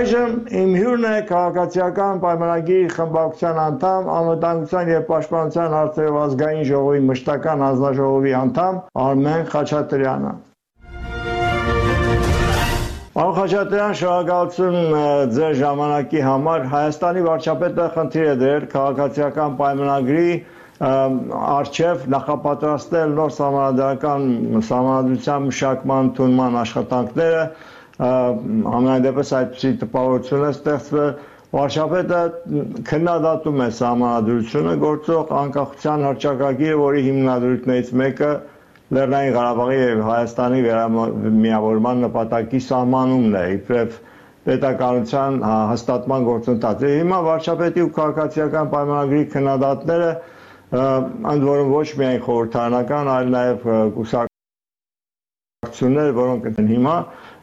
Այժմ իմ հյուրն է քաղաքացիական պայմանագիր խմբակցության անդամ, անվտանգության եւ պաշտպանության հարցերով ազգային ժողովի մշտական հանձնաժողովի անդամ Արմեն Խաչատրյանը։ Պարոն Խաչատրյան, շնորհակալություն ձեր ժամանակի համար։ Հայաստանի վարչապետը խնդիր է դրել քաղաքացիական պայմանագրի արչև նախապատրաստել նոր համանդրական համանդրության մշակման թունման աշխատանքները ամենայն դեպս այդպիսի տպավորություն է ստեղծվել Վարշապետը քննադատում է համանդրությունը գործող անկախության հռչակագիրը, որի հիմնադրույթներից մեկը Լեռնային Ղարաբաղի եւ Հայաստանի միավորման նպատակի սահմանումն է իբրև պետականության հաստատման գործընթաց։ Հիմա վարչապետի ու քաղաքացիական պայմանագրի քննադատները ընդ որում ոչ միայն խորհրդարանական, այլ նաև կուսակցություններ, որոնք են հիմա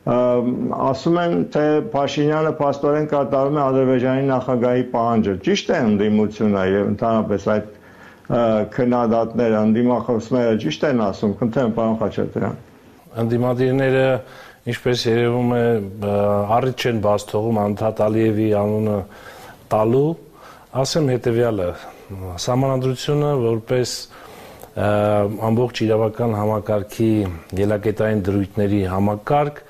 ասում են, թե Փաշինյանը փաստորեն կատարում է Ադրբեջանի նախագահի պահանջը։ Ճիշտ է ընդդիմությունը եւ ընդհանրապես այդ քննադատները, ընդդիմախոսները ճիշտ են ասում, խնդրեմ պարոն Խաչատրյան։ Ընդդիմադիրները ինչպես երևում է առիթ չեն բաց թողում Անդրատ Ալիևի անունը տալու, ասեմ հետեւյալը Սահմանադրությունը որպես ամբողջ իրավական համակարգի ելակետային դրույթների համակարգ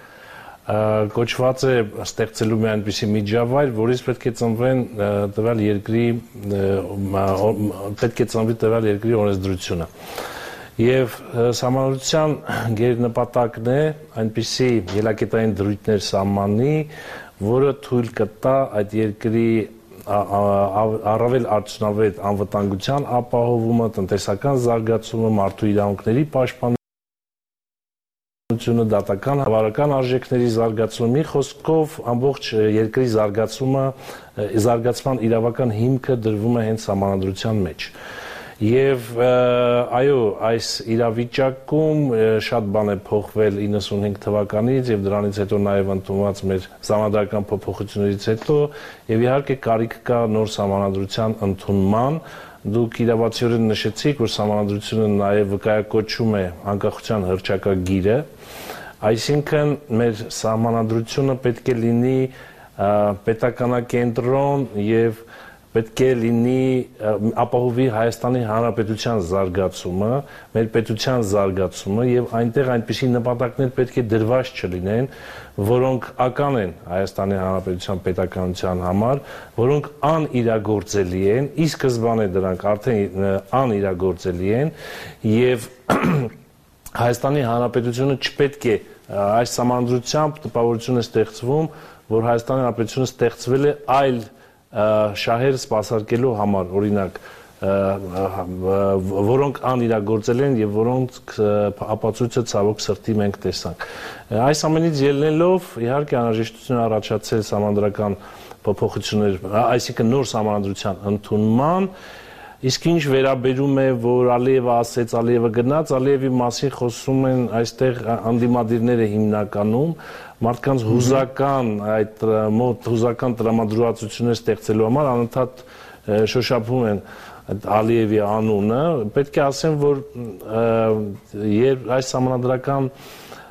կոչված է ստեղծելու մի այնպիսի միջավայր, որից պետք է ծնվեն տվյալ երկրի պետք է ծնվի տվյալ երկրի օրենսդրությունը։ Եվ համանրության գերնպատակն է այնպիսի ելակետային դրույթներ սահմանի, որը թույլ կտա այդ երկրի առավել արդյունավետ անվտանգության ապահովումը, տնտեսական զարգացումը, մարդու իրավունքների պաշտպանությունը, դատական հավարական արժեքների զարգացումը, մի խոսքով ամբողջ երկրի զարգացումը, զարգացման իրավական հիմքը դրվում է հենց համանդրության մեջ։ Եվ այո, այս իրավիճակում շատ բան է փոխվել 95 թվականից եւ դրանից հետո նաեւ ընդունված մեր համանդրական փոփոխություններից հետո եւ իհարկե կարիք կա նոր համանդրության ընդունման դուք իրավացիորեն նշեցիք, որ համանդրությունը նաև վկայակոչում է անկախության հրճակագիրը, այսինքն մեր համանդրությունը պետք է լինի պետականակենտրոն եւ պետք է լինի ապահովի Հայաստանի Հանրապետության զարգացումը, մեր պետության զարգացումը եւ այնտեղ այնպիսի նպատակներ պետք է դրված չլինեն, որոնք ական են Հայաստանի Հանրապետության պետականության համար, որոնք անիրագործելի են, ի սկզբանե դրանք արդեն անիրագործելի են եւ Հայաստանի Հանրապետությունը չպետք է այս համանդրությամբ տպավորություն է ստեղծվում, որ Հայաստանի Հանրապետությունը ստեղծվել է այլ շահեր սպասարկելու համար, օրինակ, որոնք անիրագործել են եւ որոնք ապացույցը ցավոք սրտի մենք տեսանք։ Այս ամենից ելնելով իհարկե անհրաժեշտություն առաջացել համանդրական փոփոխություններ, այսինքն նոր համանդրության ընդունման Իսկ ինչ վերաբերում է, որ Ալիևը ասեց, Ալիևը գնաց, Ալիևի մասին խոսում են այստեղ անդիմադիրները հիմնականում, մարդկանց հուզական այդ մոտ հուզական տրամադրվածություններ ստեղծելու համար անընդհատ շոշափում են Ալիևի անունը պետք է ասեմ որ երբ այս համանդրական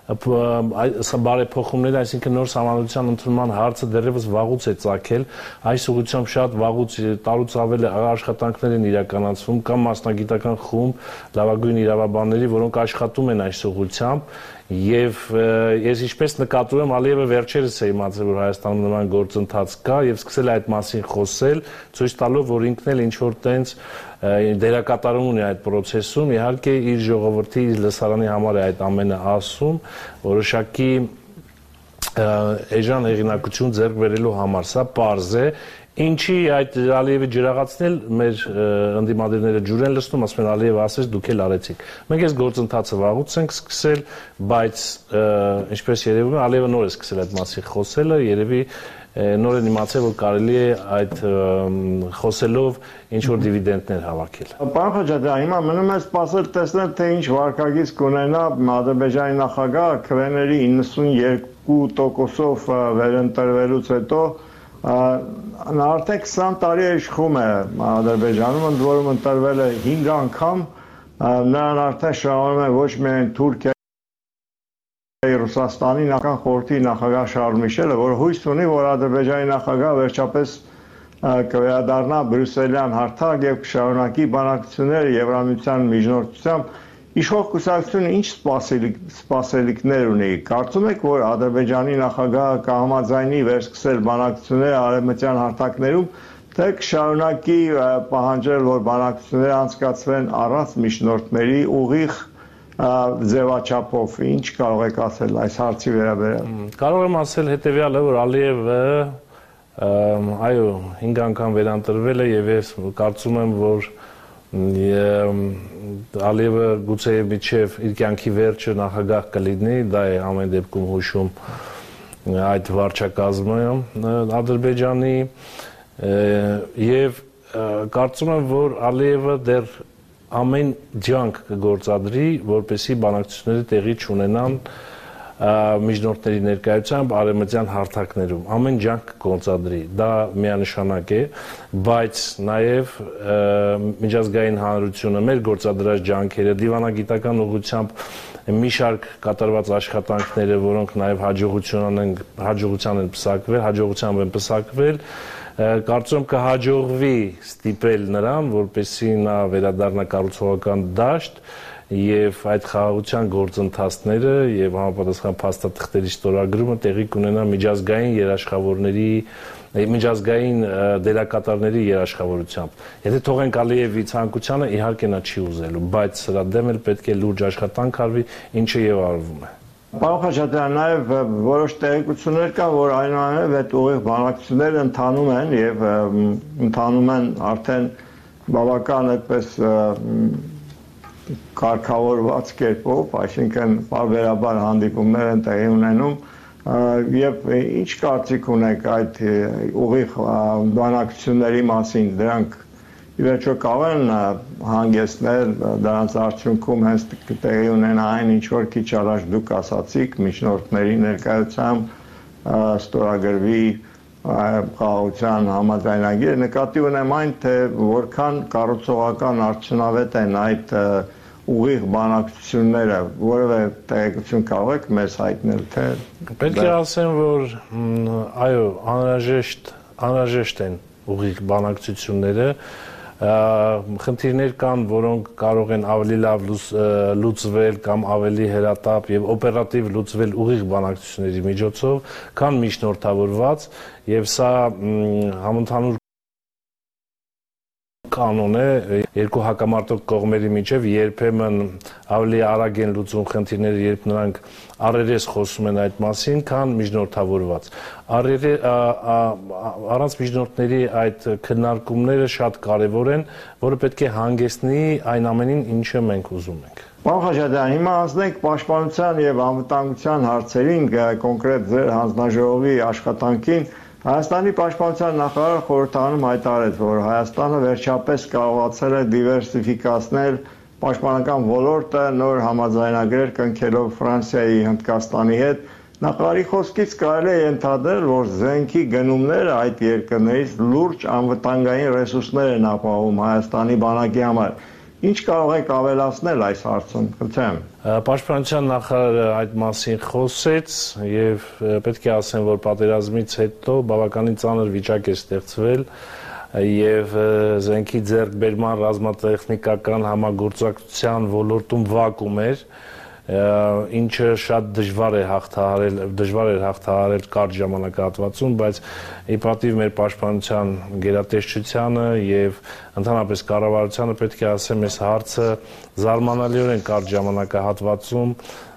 բարեփոխումները, այսինքն նոր համանության ընդունման հարցը դեռևս վաղուց է ցակել, այս ուղղությամբ շատ վաղուց տարուց ավել աշխատանքներ են իրականացվում կամ մասնագիտական խումբ լավագույն իրավաբանների, որոնք աշխատում են այս ուղղությամբ Եվ ես ինչպես նկատում եմ Ալիևը վերջերս է իմացել որ Հայաստանում նման գործընթաց կա եւ սկսել այդ մասին խոսել, ցույց տալով որ ինքն էլ ինչ որ տենց դերակատարում ունի այդ process-ում, իհարկե իր ժողովրդի, իր լսարանի համար է այդ ամենը ասում, որոշակի էժան հեղինակություն ձեռք բերելու համար սա པարզ է Ինչի այդ Ալիևի ջրաղացնել մեր ընդդիմադիրները ջուրեն լցնում, ասում են Ալիևը ասես դուք էլ արեցիք։ Մենք այս գործընթացը վաղուց ենք սկսել, բայց ինչպես երևում է Ալիևը նոր է սկսել այդ մասի խոսելը, երևի նոր են իմացել, որ կարելի է այդ խոսելով ինչ որ դիվիդենդներ հավաքել։ Պարոն Խաչատրյան, հիմա մնում է սպասել տեսնել թե ինչ վարկագից կունենա Ադրբեջանի նախագահ քվեների 92%-ով վերընտրվելուց հետո նա արդեն 20 տարի է իշխում է Ադրբեջանում, ընդ որում ընտրվել է 5 անգամ, նրան արդեն շահում է ոչ միայն Թուրքիա Ռուսաստանի նախան խորհրդի նախագահ Շարլ Միշելը, որ հույս ունի, որ Ադրբեջանի նախագահը վերջապես կվերադառնա բրյուսելյան հարթակ եւ կշարունակի բանակցությունները Եվրամիության միջնորդությամբ Իշխող կուսակցությունը ինչ սպասելիք սպասելիքներ ունի։ Կարծում եք, որ Ադրբեջանի նախագահը կհամաձայնի վերսկսել բանակցությունները արևմտյան հարթակներում, թե կշարունակի պահանջել, որ բանակցությունները անցկացվեն առանց միջնորդների ուղիղ ձևաչափով ինչ կարող եք ասել այս հարցի վերաբերյալ? Կարող եմ ասել հետեւյալը որ Ալիևը այո 5 անգամ վերանտրվել է եւ ես կարծում եմ որ Ալիևը գուցե միջև իր կյանքի վերջը նախագահ կլինի, դա է ամեն դեպքում հուշում այդ վարչակազմը Ադրբեջանի եւ կարծում եմ, որ Ալիևը դեռ ամեն ջանք կգործադրի, որպեսի բանակցությունները տեղի չունենան միջնորդների ներկայությամբ արեմտյան հարթակներում ամեն ջանք կոնցադրի դա միանշանակ է բայց նաև միջազգային հանրությունը մեր գործադրած ջանքերը դիվանագիտական ուղղությամբ մի շարք կատարված աշխատանքները որոնք նաև հաջողության են հաջողության են պսակվել հաջողությամբ են պսակվել կարծում կհաջողվի ստիպել նրան, որպեսի նա վերադառնա կառուցողական դաշտ եւ այդ խաղաղության գործընթացները եւ համապատասխան փաստաթղթերի ստորագրումը տեղի կունենա միջազգային երաշխավորների միջազգային դերակատարների երաշխավորությամբ։ Եթե թողենք Ալիևի ցանկությանը, իհարկե նա չի ուզելու, բայց սրա դեմ էլ պետք է լուրջ աշխատանք արվի, ինչը եւ արվում է։ Պարոն Խաչատրյան, նաև որոշ տեղեկություններ կա, որ այնուամենայնիվ այդ ուղիղ բանակցությունները ընթանում են եւ ընթանում են արդեն բավական այդպես կարգավորված կերպով, այսինքն բարբերաբար հանդիպումներ են տեղի ունենում եւ ինչ կարծիք ունեք այդ ուղիղ բանակցությունների մասին դրանք ի վերջո կարող են հանգեցնել դրանց արդյունքում հենց տեղի ունենա այն ինչ որ քիչ առաջ դուք ասացիք միջնորդների ներկայությամբ ստորագրվի խաղաղության համաձայնագիրը նկատի ունեմ այն թե որքան կառուցողական արդյունավետ են այդ ուղիղ բանակցությունները որևէ տեղեկություն կարող եք մեզ հայտնել թե պետք է ասեմ որ այո անհրաժեշտ անհրաժեշտ են ուղիղ բանակցությունները խնդիրներ կան, որոնք կարող են ավելի լավ լուծվել կամ ավելի հերատապ եւ օպերատիվ լուծվել ուղիղ բանակցությունների միջոցով, քան միջնորդավորված եւ սա համընդհանուր կանոն է երկու հակամարտող կողմերի միջև երբեմն ավելի արագ են լուծում խնդիրները, երբ նրանք առերես խոսում են այդ մասին, քան միջնորդավորված։ Առերը առանց միջնորդների այդ քննարկումները շատ կարևոր են, որը պետք է հանգեցնի այն ամենին, ինչը մենք ուզում ենք։ Պարոն Խաչատրյան, հիմա անցնենք պաշտպանության եւ անվտանգության հարցերին, կոնկրետ ձեր հանձնաժողովի աշխատանքին։ Հայաստանի պաշտպանության նախարարը խորհրդանում հայտարարեց, որ Հայաստանը վերջապես կարողացել է դիվերսիֆիկացնել պաշտպանական ոլորտը նոր համաձայնագրեր կնքելով Ֆրանսիայի, Հնդկաստանի հետ։ Նախարարի խոսքից կարելի է ենթադրել, որ զենքի գնումները այդ երկրներից լուրջ անվտանգային ռեսուրսներ են ապահովում Հայաստանի բանակի համար։ Ինչ կարող եք ավելացնել այս հարցում, խնդրեմ։ Պաշտպանության նախարարը այդ մասին խոսեց եւ պետք է ասեմ, որ պատերազմից հետո բավականին ծանր վիճակ է ստեղծվել եւ զենքի ձեռքբերման ռազմատեխնիկական համագործակցության ոլորտում վակուում էր ինչը շատ դժվար է հաղթահարել, դժվար էր հաղթահարել կարճ ժամանակահատվածում, բայց ի պատիվ մեր պաշտպանության գերատեսչությանը եւ ընդհանրապես կառավարությանը պետք է ասեմ, այս հարցը զարմանալիորեն կարճ ժամանակահատվածում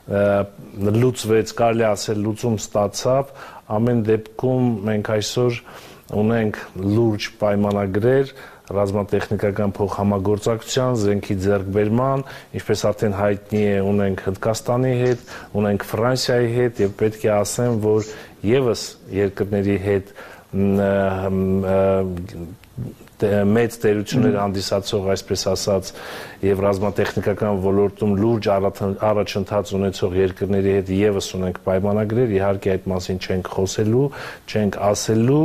լուծվեց, կարելի ասել լուծում ստացավ, ամեն դեպքում մենք այսօր ունենք լուրջ պայմանագրեր ռազմատեխնիկական փոխհամագործակցության, զենքի ձեռքբերման, ինչպես արդեն հայտնի է, ունենք Հնդկաստանի հետ, ունենք Ֆրանսիայի հետ եւ պետք է ասեմ, որ եւս երկրների հետ մեծ տերություններ հանդիսացող, այսպես ասած, եւ ռազմատեխնիկական ոլորտում լուրջ առաջընթաց ունեցող երկրների հետ եւս ունենք պայմանագրեր, իհարկե այդ մասին չենք խոսելու, չենք ասելու,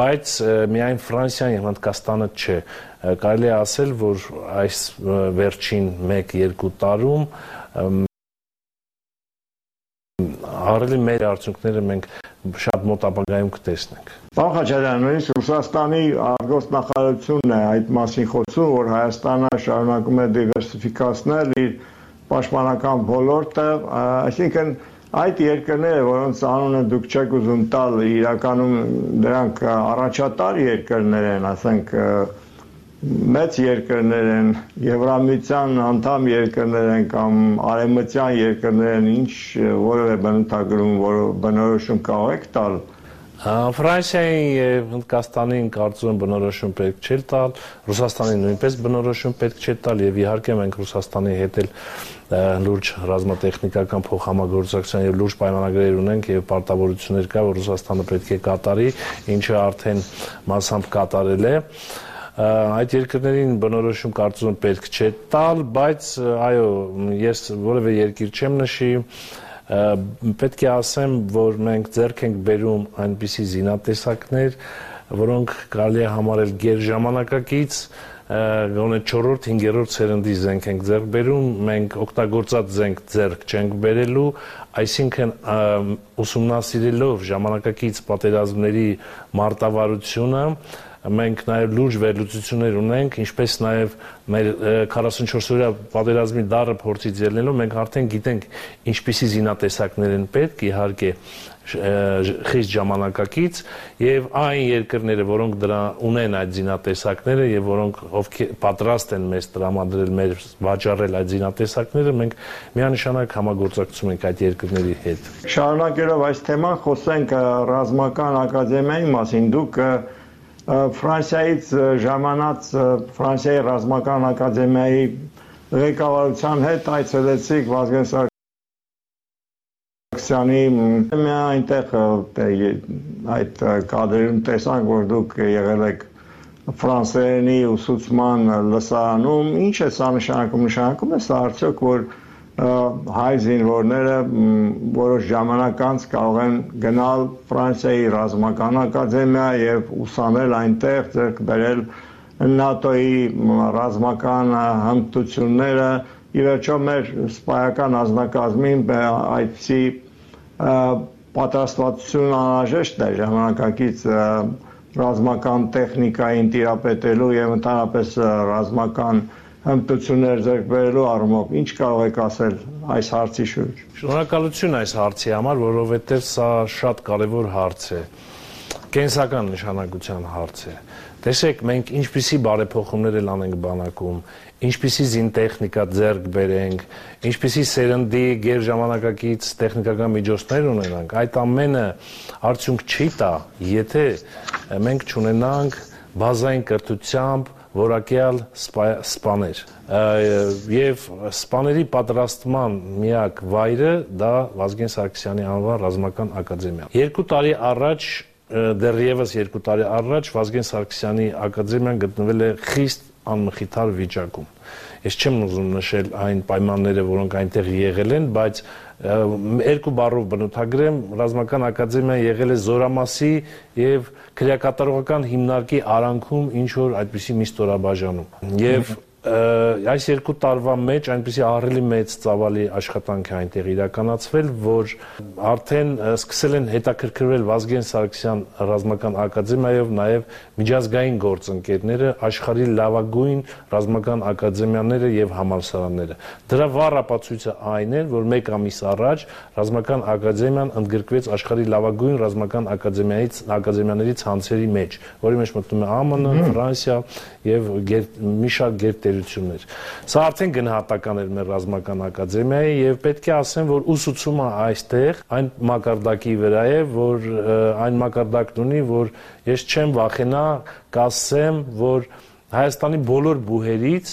բայց միայն Ֆրանսիան եւ Հնդկաստանը չէ։ Կարելի է ասել, որ այս վերջին 1-2 տարում ահռելի մեր արդյունքները մենք շատ մոտ ապագայում կտեսնենք։ Պարոն Խաչատրյան, նույնիսկ Ռուսաստանի արտգործնախարարությունն է այդ մասին խոսում, որ Հայաստանը շարունակում է դիվերսիֆիկացնել իր պաշտպանական ոլորտը, այսինքն այդ երկրները, որոնց անունը դուք չեք ուզում տալ, իրականում դրանք առաջատար երկրներ են, ասենք մեծ երկրներ են, Եվրամիության անդամ երկրներ են կամ արևմտյան երկրներ են, ինչ որևէ բնութագրում, որ բնորոշում կարող եք տալ։ Ֆրանսիային եւ Հնդկաստանին կարծում եմ բնորոշում պետք չէ տալ, Ռուսաստանին նույնպես բնորոշում պետք չէ տալ եւ իհարկե մենք Ռուսաստանի հետ էլ լուրջ ռազմատեխնիկական փոխհամագործակցության եւ լուրջ պայմանագրեր ունենք եւ պարտավորություններ կա, որ Ռուսաստանը պետք է կատարի, ինչը արդեն մասամբ կատարել է այդ երկրներին բնորոշում կարծում եմ պետք չէ տալ, բայց այո, ես որևէ երկիր չեմ նշի, պետք է ասեմ, որ մենք ձեռք ենք բերում այնպիսի զինատեսակներ, որոնք կարելի է համարել գեր ժամանակակից, գոնե 4-րդ, 5-րդ սերնդի զենք ենք ձեռք բերում, մենք օգտագործած զենք ձեռք չենք բերելու, այսինքն ուսումնասիրելով ժամանակակից պատերազմների մարտավարությունը, մենք նաև լուրջ վերլուծություններ ունենք, ինչպես նաև մեր 44 օրյա պատերազմի դարը փորձից ելնելով մենք արդեն գիտենք ինչպիսի զինատեսակներ են պետք, իհարկե խիստ ժամանակակից եւ այն երկրները, որոնք դրա ունեն այդ զինատեսակները եւ որոնք ովքեր պատրաստ են մեզ տրամադրել մեր վաճառել այդ զինատեսակները, մենք միանշանակ համագործակցում ենք այդ երկրների հետ։ Շարունակելով այս թեման, խոսենք ռազմական ակադեմիայի մասին։ Դուք Ֆրանսիայից ժամանած Ֆրանսիայի ռազմական ակադեմիայի ղեկավարության հետ այցելեցիք Վազգեն Սարգսյանի մի այնտեղ այդ կադրերում տեսանք, որ դուք եղել եք ֆրանսերենի ուսուցման լսարանում, ինչ է սա նշանակում, նշանակում է սա արդյոք, որ հայ զինվորները որոշ ժամանակ անց կարող են գնալ Ֆրանսիայի ռազմական ակադեմիա եւ ուսանել այնտեղ ձեռք բերել ՆԱՏՕ-ի ռազմական հմտությունները ի վերջո մեր սպայական ազնագազմին այդպիսի պատրաստվածություն անհրաժեշտ է ժամանակակից ռազմական տեխնիկային տիրապետելու եւ ընդհանրապես ռազմական հմտություններ ձեռք բերելու առումով ինչ կարող եք ասել այս հարցի շուրջ։ Շնորհակալություն այս հարցի համար, որովհետև սա շատ կարևոր հարց է։ Կենսական նշանակության հարց է։ Տեսեք, մենք ինչպիսի բարեփոխումներ էլ անենք բանակում, ինչպիսի զինտեխնիկա ձեռք բերենք, ինչպիսի սերնդի գեր ժամանակակից տեխնիկական միջոցներ ունենանք, այդ ամենը արդյունք չի տա, եթե մենք չունենանք բազային կրթությամբ որակյալ սպաներ եւ սպաների պատրաստման միակ վայրը դա Վազգեն Սարգսյանի անվան ռազմական ակադեմիա։ Երկու տարի առաջ դեռևս երկու տարի առաջ Վազգեն Սարգսյանի ակադեմիան գտնվել է խիստ անմխիթար վիճակում։ Ես չեմ ուզում նշել այն պայմանները, որոնք այնտեղ եղել են, բայց երկու բառով բնութագրեմ, ռազմական ակադեմիան եղել է զորամասի եւ քրեակատարողական հիմնարկի արանքում ինչ որ այդպիսի մի ստորաբաժանում։ Եվ այս երկու տարվա մեջ այնպեսի ահռելի մեծ ծավալի աշխատանք է այնտեղ իրականացվել, որ արդեն սկսել են հետաքրքրվել Վազգեն Սարգսյան ռազմական ակադեմիայով նաև միջազգային գործընկերները, աշխարհի լավագույն ռազմական ակադեմիաները եւ համալսարանները։ Դրա վառ ապացույցը այն է, որ 1 ամիս առաջ ռազմական ակադեմիան ընդգրկվեց աշխարհի լավագույն ռազմական ակադեմիայից ակադեմիաների ցանցերի մեջ, որի մեջ մտնում է ԱՄՆ, Ֆրանսիա եւ մի շարք գերտ տերություններ։ Սա արդեն գնահատական էր մեր ռազմական ակադեմիայի եւ պետք է ասեմ, որ ուսուցումը այստեղ այն մակարդակի վրա է, որ այն մակարդակն ունի, որ ես չեմ վախենա կասեմ, որ Հայաստանի բոլոր բուհերից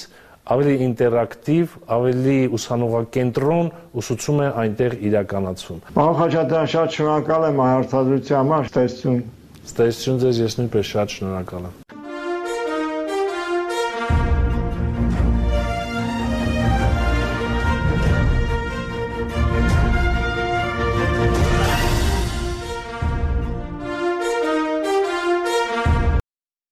ավելի ինտերակտիվ, ավելի ուսանողակենտրոն ուսուցում է այնտեղ իրականացվում։ Պարոն Խաչատրյան, շատ շնորհակալ եմ հարցադրության համար, ստեսություն։ Ստեսություն ձեզ, ես նույնպես շատ շնորհակալ եմ։